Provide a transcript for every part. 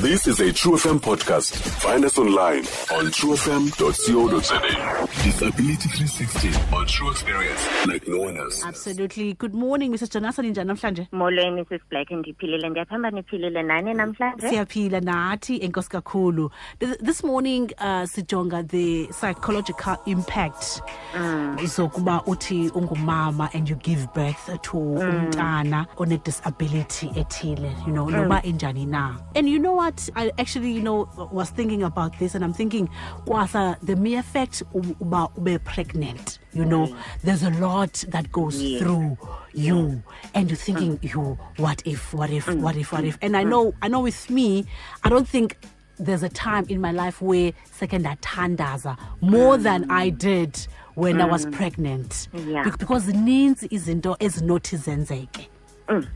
This is a True FM podcast. Find us online on truefm.co.za. Disability 360 on True Experience like no one else. Absolutely. Good morning, Mrs. Jonathan ninjani namhlanje? molweni sis black ndiphilile ndiyathemba niphilile nani namhlanje Siyaphila nathi enkosi kakhulu. This, this morning uh sijonga the psychological impact mm. zokuba uthi ungumama and you give birth to mm. umntana one disability ethile, you know, noba mm. enjani na. And you know what? I actually, you know, was thinking about this and I'm thinking kwasa the mere fact uba ube pregnant, you know, there's a lot that goes Yes. through you and you're thinking you what if what if what if what if? And i know i know with me i don't think there's a time in my life where second atandaza more than i did when i was pregnant. Yeah. Be- because zininzi izinto ezinothi zenzeke mm.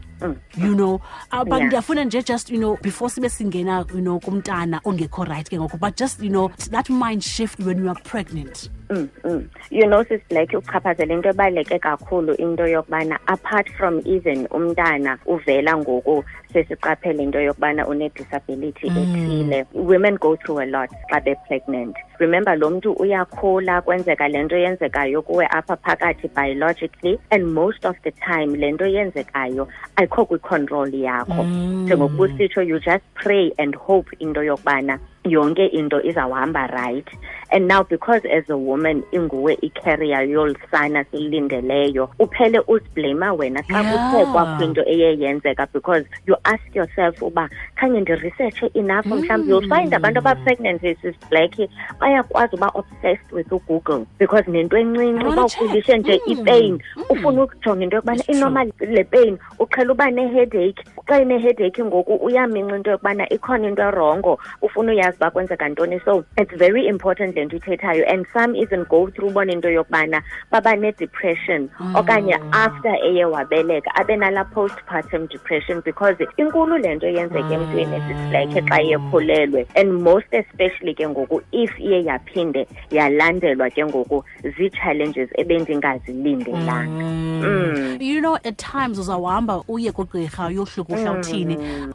You know uh, but Yeah. nje just you know before sibe singena you know kumntana ongekho right ke ngoku but just you know that mind shift when you are pregnant mm, mm. you know sis black uchaphazela into ebaluleke kakhulu into yokubana apart from even umntana uvela ngoku sesiqaphele into yokubana une-disability ethile. Women go through a lot xa be-pregnant remember lo mntu uyakhula kwenzeka le nto yenzekayo kuwe apha phakathi biologically and most of the time le nto yenzekayo ayikho kwicontrol yakho. Njengokuba usitsho you just pray and hope into yokubana yonke into izawuhamba right. And now because as a woman inguwe icarrier yolu sana silindeleyo uphele uziblama wena xa kuthe kwakho into eye yenzeka because you ask yourself uba khange ndiresearche enough mhlawumbi you'll find abantu aba-pregnant sis black. Bayakwazi uba obsessed with ugoogle because nento encinci uba ukhulishe nje Mm, ipain ufuna ukujonga into yokubana inormal le pain uqhela uba ne-headache xa ine-headache ngoku uyaminca into yokubana ikhona into erongo ufuna uyazi uba kwenzeka ntoni. So it's very important le nto ithethayo. And some even go through ubona into yokubana baba ne-depression okanye after eye wabeleka abe nala postpartum depression because inkulu le nto yenzeka emntwini esisilekhe xa iyekhulelwe and most especially ke ngoku if iye yaphinde yalandelwa ke ngoku zii-challenges ebendingazilindelanga. Mm. you know at times uzawuhamba uye kugqirha uyohluka uhlawuthini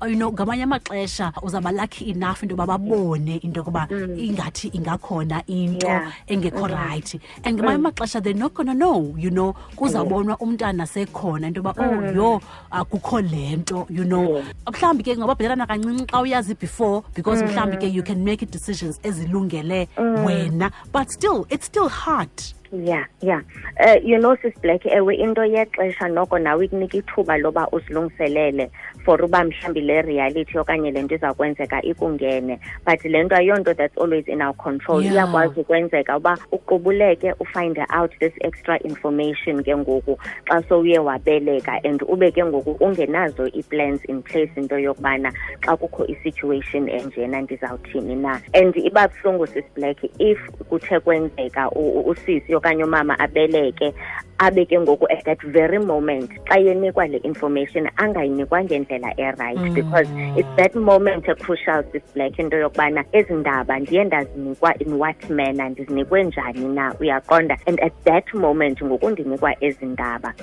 you know ngamanye amaxesha uzawuba lucky enough into yoba babone into yokuba ingathi ingakhona into Yeah. engekho right. And ngamanye amaxesha they're not gonna know you know. Kuzawubonwa umntana sekhona into yoba oh yho akukho le nto you know. Mhlawumbi ke ngoba bhetelana kancinci xa uyazi before because mhlawumbi ke you can make decisions ezilungele wena but still it's still hard yeah yeah. Uh, you know sis black ewe into yexesha noko nawe ikunika ithuba loba uzilungiselele for uba mhlawumbi le reality okanye le nto izawukwenzeka ikungene. But le nto ayonto that's always in our control. Yeah. iyakwazi ukwenzeka uba uqubuleke ufind out this extra information ke ngoku xa sowuye wabeleka and ube ke ngoku ungenazo ii-plans in place into yokubana xa kukho i-situation enjena ndizawuthini na. And iba buhlungu sisiblack if kuthe kwenzeka usisi okanye umama abeleke abe ke ngoku at that very moment xa yenikwa le information angayinikwa ngendlela erayithi because it's that moment ecrucial sisiblack into yokubana ezi ndaba ndiye ndazinikwa in what manner ndizinikwe njani na uyaqonda. And at that moment ngoku ndinikwa ezi ndaba.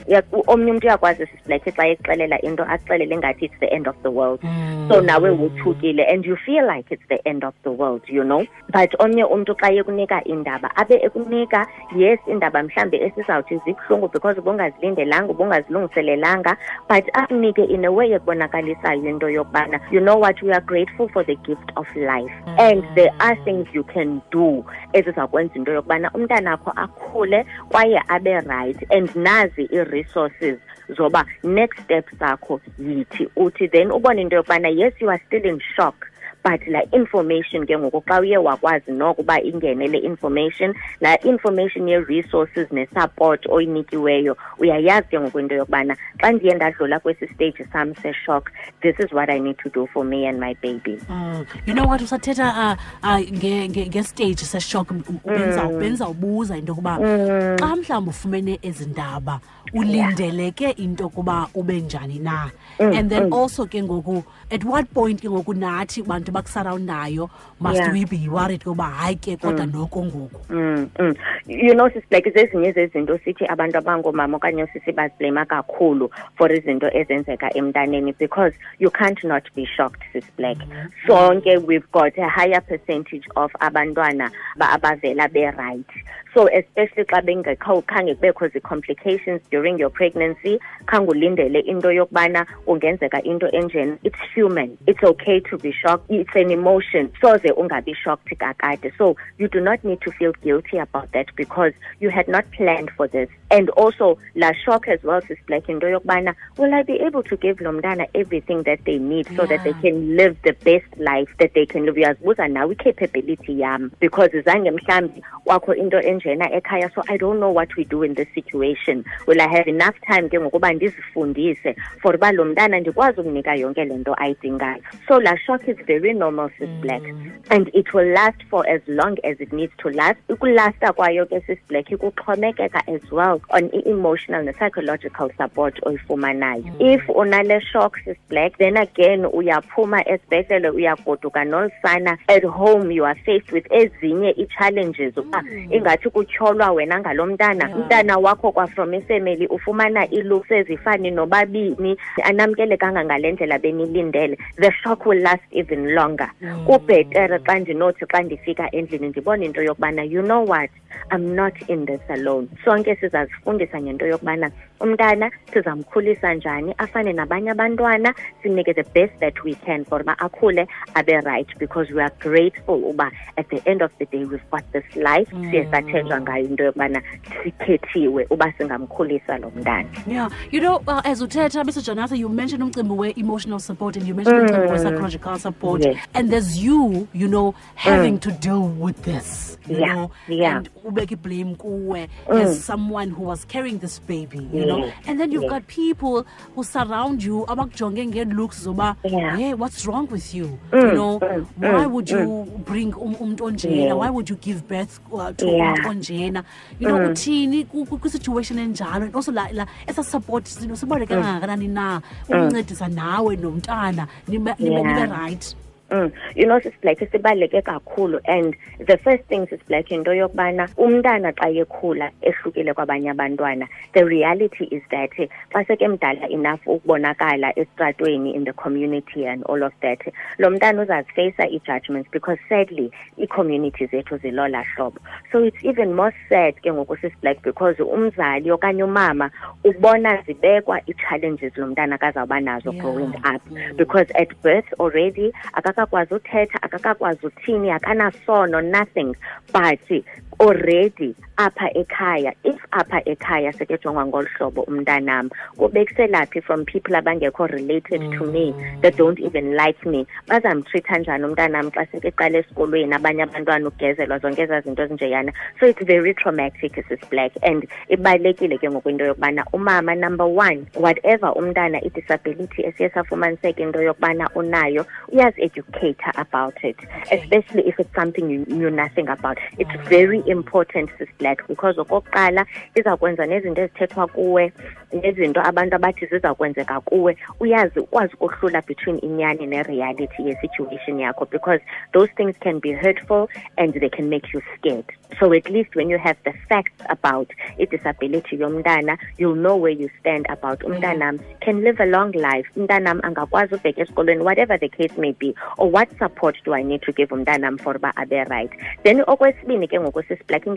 Omnye umntu uyakwazi sisiblack xa exelela into axelele ngathi it's the end of the world. So nawe wothukile and you feel like it's the end of the world you know? But omnye umntu xa yekunika indaba abe ekunika yes indaba mhlawumbi esizawuthi zibuhlungu because ubungazilindelanga ubungazilungiselelanga but akunike in a way ekubonakalisayo into yokubana you know what we are grateful for the gift of life. And there are things you can do ezizakwenza into yokubana umntanakho akhule kwaye abe right and nazi ii-resources zoba next step zakho yithi uthi. Then ubone into yokubana yes you are still in shock but la information ke ngoku xa uye wakwazi noko uba ingene le information la information ye-resources ne-support oyinikiweyo uyayazi ke ngoku into yokubana xa ndiye ndadlula kwesi stage sam seshock this is what i need to do for me and my baby. Mm. you know what? Usathetha uh, uh, nge- nge- ngestage seshock benzawubuza into yokuba xa mhlawumbi ufumene ezi ndaba ulindeleke into yokuba ube njani na? And then also ke ngoku at what point ke ngoku nathi bantu abakusarawundayo must Yeah. we be worried ukuba hayi ke kodwa noko ngoku. Mm, mm. you know sis like zezinye zezinto sithi abantu abangoomama okanye osisi baziblema kakhulu for izinto ezenzeka emntaneni because you can't not be shocked sis black sonke we've got a higher percentage of abantwana abavela be-right. So especially xa bengekho khange kubekho zi-complications during your pregnancy khange ulindele into yokubana kungenzeka into enjena. It's human. It's okay to be shocked it's an emotion soze ungabi shocked kakade. So you do not need to feel guilty about that because you had not planned for this. And also la shock as well sis black into yokubana will i be able to give lomdana everything that they need so that they can live the best life that they can live? Uyazibuza nawe i-capability yam because zange mhlawumbi kwakho into enjena ekhaya so i don't know what we do in this situation. Will i have enough time ke ngokuba ndizifundise for uba lo mntana ndikwazi ukunika yonke le nto ayidingayo? So la shock is very normal sis mm. black. And it will last for as long as it needs to last. Ukulasta kwayo ke sis black kuxhomekeka as well on i-emotional ne-psychological support oyifumanayo. Mm. If unale shock sis black then again uyaphuma esibhedlele uyagoduka nolusana at home you are faced with ezinye ii-challenges uba mm. ah, ingathi kutyholwa wena ngalo mntana. Yeah. umntana wakho kwafrom ifemeli ufumana ii-looks ezifani nobabini anamkelekanga ngale ndlela benilindele. The shock will last even longer. Kubhetere xa ndinothi xa ndifika endlini ndibone into yokubana you know what? I'm not in this alone. Sonke sizazifundisa ngento yokubana umntana sizamkhulisa njani afane nabanye abantwana simnike the best that we can for uba akhule abe right because we are grateful uba at the end of the day we've got this life mm. siye sathenjwa ngayo into yokubana sikhethiwe uba singamkhulisa lo mntana Yeah, you know, uh, as uthetha, Mr. Jonathan, you mentioned umcimbi we-emotional support and you mentioned umcimbi mm. we-psychological support. Yes. And there's you, you know, having mm. to deal with this, you Yeah, know, yeah. and ubeki blame kuwe as someone who was carrying this baby, you know. And then you've got people who surround you, abakujonge ngee-looks zoba, hey, what's wrong with you? you know, mm, why mm, would you bring um, umuntu onjena? Why would you give birth uh, to Yeah. umuntu onjena? You know, uthini kwi-situation enjalo. And also la, la esa support sibaluleke kangakanani na? Ukuncedisa nawe nomntana. Nibe nibe- Yeah. nibe right Mm. you know sisblack sibaluleke kakhulu and the first thing sis black into yokubana umntana xa yekhula ehlukile kwabanye abantwana the reality is that xa seke mdala enough ukubonakala esitratweni in the community and all of that lo mntana uzazifeyisa ii-judgments because sadly ii-community zethu zilola hlobo so it's even more sad ke ngoku sis black because umzali okanye umama ubona zibekwa ii-challenges lo mntana kazawuba nazo Yeah. growing up because at birth already akakakwazi uthetha akakakwazi uthini akanasono nothing but already apha ekhaya if apha ekhaya sekejongwa ngolu hlobo umntanam from people abangekho related to me mm. that don't even like me? Bazamtreatha njani umntanam xa sekeqala esikolweni abanye abantwana ugezelwa zonke ezaa zinto ezinjeyana? So it's very traumatic sis black and ibalulekile ke ngokwento yokubana umama number one whatever umntana i-disability esiye safumaniseka into yokubana unayo uyazi-educator about it especially if it's something you knew nothing about. It's mm. very important sis black because okokuqala izawukwenza nezinto ezithethwa kuwe nezinto abantu abathi ziza kwenzeka kuwe. Uyazi ukwazi ukohlula between inyani nereality ye-situation yakho because those things can be hurtful and they can make you scared. So at least when you have the facts about i-disability yomntana you'll know where you stand about umntanam. Can live a long life. Umntanam angakwazi ubheka esikolweni whatever the case may be. Or what support do i need to give umntanam for uba abe right? Then okwesibini ke ngoku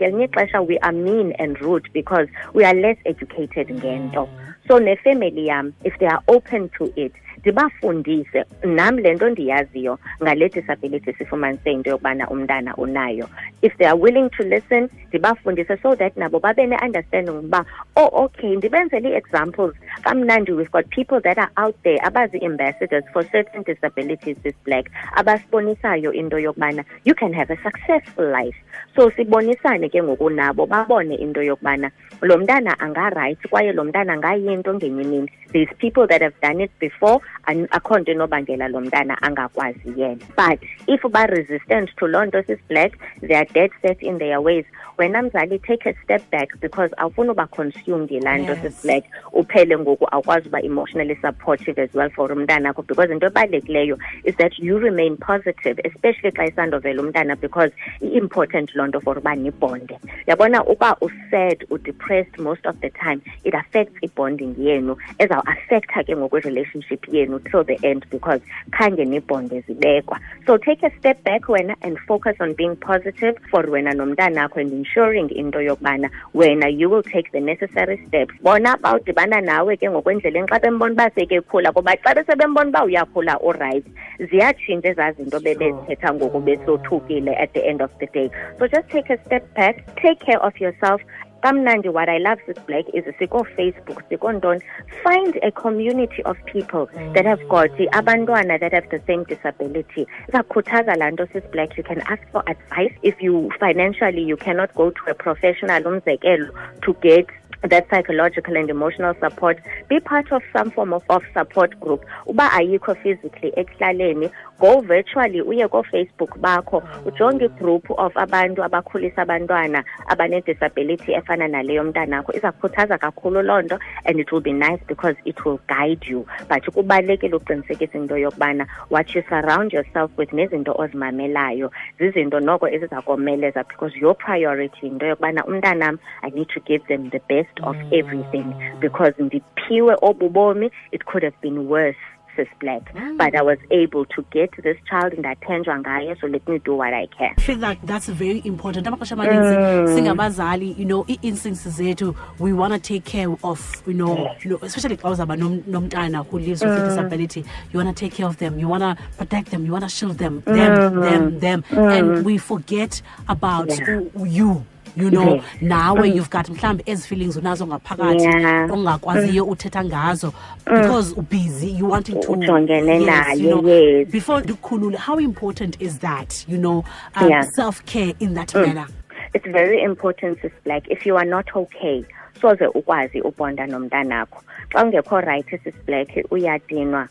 ngelinye ixesha we are mean and rude because we are less educated ngento. So nefemeli yam if they are open to it ndibafundise. Nam le nto ndiyaziyo ngale disability sifumanise into yokubana umntana unayo. If they are willing to listen ndibafundise so that nabo babe ne-understanding uba oh okay ndibenzele ii-examples. Kamnandi we've got people that are out there abazi-ambassadors for certain disabilities this black abasibonisayo into yokubana you can have a successful life. So sibonisane ke ngoku nabo babone into yokubana lo mntana angarayithi kwaye lo mntana angayinto ngenye imini. There's people that have done it before akho nto enobangela lo mntana angakwazi yena. But if ba-resistant to loo nto sisiblack they are dead set in their ways. Wena mzali take a step back because awufuni uba consumed yilaa nto Yes. sisiblack uphele ngoku awukwazi uba emotionally supportive as well for umntana akho because into ebalulekileyo is that you remain positive especially xa isandovela umntana because i-important loo nto for uba nibonde. Yabona uba usad udepressed most of the time it affects i-bonding yenu ezawuaffecta ke ngokwirelationship i-relationship yenu till the end because khange nibonde zibekwa. So take a step back wena and focus on being positive for wena nomntanakho and ensuring into yokubana wena you will take the necessary steps. Bona bawudibana nawe ke ngokwendleleni xa bembona uba sekekhula kuba xa besebembona uba uyakhula orayithi ziyatshintsha ezaa zinto bebezithetha ngoku besothukile at the end of the day. So just take a step back take care of yourself kamnandi what i love sis black is sikoo-facebook sikoontoni find a community of people that have got the abantwana that have the same disability. Izakukhuthaza laa nto sis black you can ask for advice. If you financially you cannot go to a professional umzekelo to get that psychological and emotional support. Be part of some form of, of support group. Uba ayikho physically ekuhlaleni go virtually uye koofacebook bakho. Ujonge igroup of abantu abakhulisa abantwana abanedisability efana naleyo mntanakho. Iza kukhuthaza kakhulu loo nto and it will be nice because it will guide you. But kubalulekile uqinisekisa into yokubana what you surround yourself with nezinto ozimamelayo. Zizinto noko eziza komeleza because your priority into yokubana umntanam i need to give them the best of mm. everything because ndiphiwe obu bomi it could have been worse sis black mm. but i was able to get this child in ndathenjwa ngaye so let me do what i can. I feel like that's very important. Amaxesha amaninzi mm. singabazali you know ii-instincts zethu we want to take care of you know, you know especially xa uzawuba nomntana who lives with a disability you want to take care of them you want to protect them you want to shield them them them mm. them and we forget about Yeah. you you know Yes. nawe um, you've got mhlawumbi ezi feelings unazo ngaphakathi Yeah. ongakwaziyo um, uthetha ngazo um, because ubusy you wanting to Ujongene yes, naye, you know, yes. before ndikhulule how important is that you know um, Yeah. self-care in that mm. manner it's very important sis black if you are not okay soze ukwazi ubonda nomntanakho. Xa ungekho rayithi sis black uyadinwa.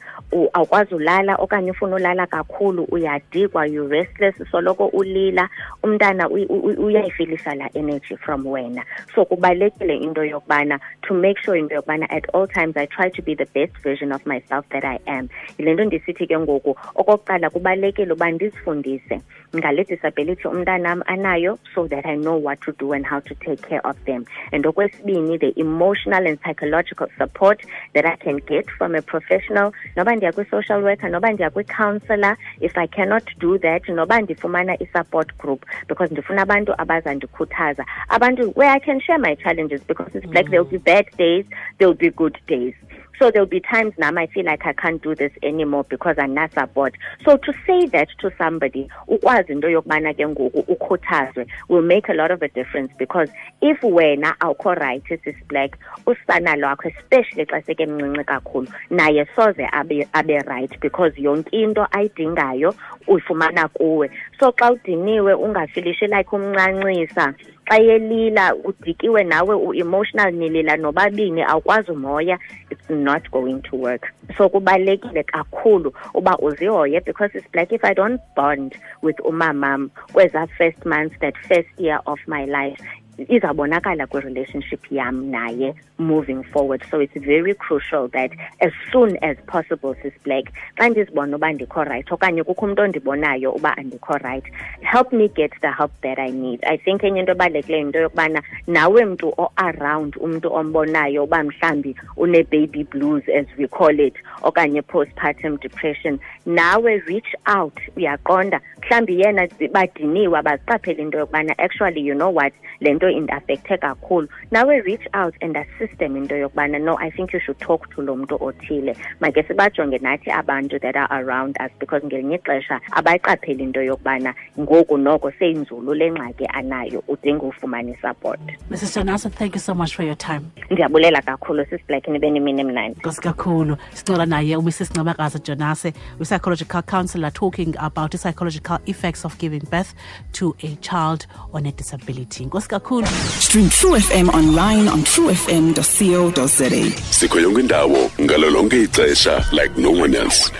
Awukwazi ulala okanye ufuna ulala kakhulu uyadikwa you restless soloko ulila. Umntana uy- uy- uyayifilisa laa energy from wena. So kubalulekile into yokubana to make sure into yokubana at all times i try to be the best version of myself that i am. Yile nto ndisithi ke ngoku okokuqala kubalulekile uba ndizifundise ngale disability umntanam anayo so that i know what to do and how to take care of them. And okwesibini the emotional and psychological support that i can get from a professional. Noba ndiya kwi-social worker noba ndiya kwi-counselor. If i cannot do that noba ndifumana i-support group. Because ndifuna abantu abazandikhuthaza. Abantu where i can share my challenges because it's like there'll be bad days there'll be good days so there'll be times now I feel like I can't do this anymore because I'm not support. So to say that to somebody, will make a lot of a difference because if wena awukho right sis black usana lwakho especially xa seke mncinci kakhulu naye soze abe abe right because yonke into ayidingayo uyifumana kuwe so xa udiniwe ungafilishi like umncancisa xa yelila udikiwe nawe u-emotional nilila nobabini awukwazi umoya it's not going to work. So kubalulekile kakhulu uba uzihoye because it's like if i don't bond with umamam kweza first months that first year of my life izabonakala kwi-relationship yam naye moving forward. So it's very crucial that as soon as possible sis black xa ndizibona uba ndikho right okanye kukho umntu ondibonayo uba andikho right help me get the help that i need. I think enye into ebalulekileyo into yokubana nawe mntu o-around umntu ombonayo uba mhlawumbi une-baby blues as we call it okanye postpartum depression nawe reach out uyaqonda mhlawumbi yena badiniwe abaziqapheli into yokubana actually you know what le nto indiafekthe kakhulu. Nawe reach out and assist them into yokubana no i think you should talk to lo mntu othile. Make sibajonge nathi abantu that are around us because ngelinye ixesha abayiqapheli into yokubana ngoku noko seyinzulu le ngxaki anayo udinga ufumana isupport. Mrs janasa thank you so much for your time. Ndiyabulela kakhulu sisiblack nibe nemini emnandi nkosi kakhulu. Sicela naye umrs ncabakazi jonase i-psychological counselor talking about i-psychological effects of giving birth to a child on a disability. Nkosi kakhulu. Stream True FM online on truefm.co.za. sikho yonke indawo ngalo lonke ixesha like no one else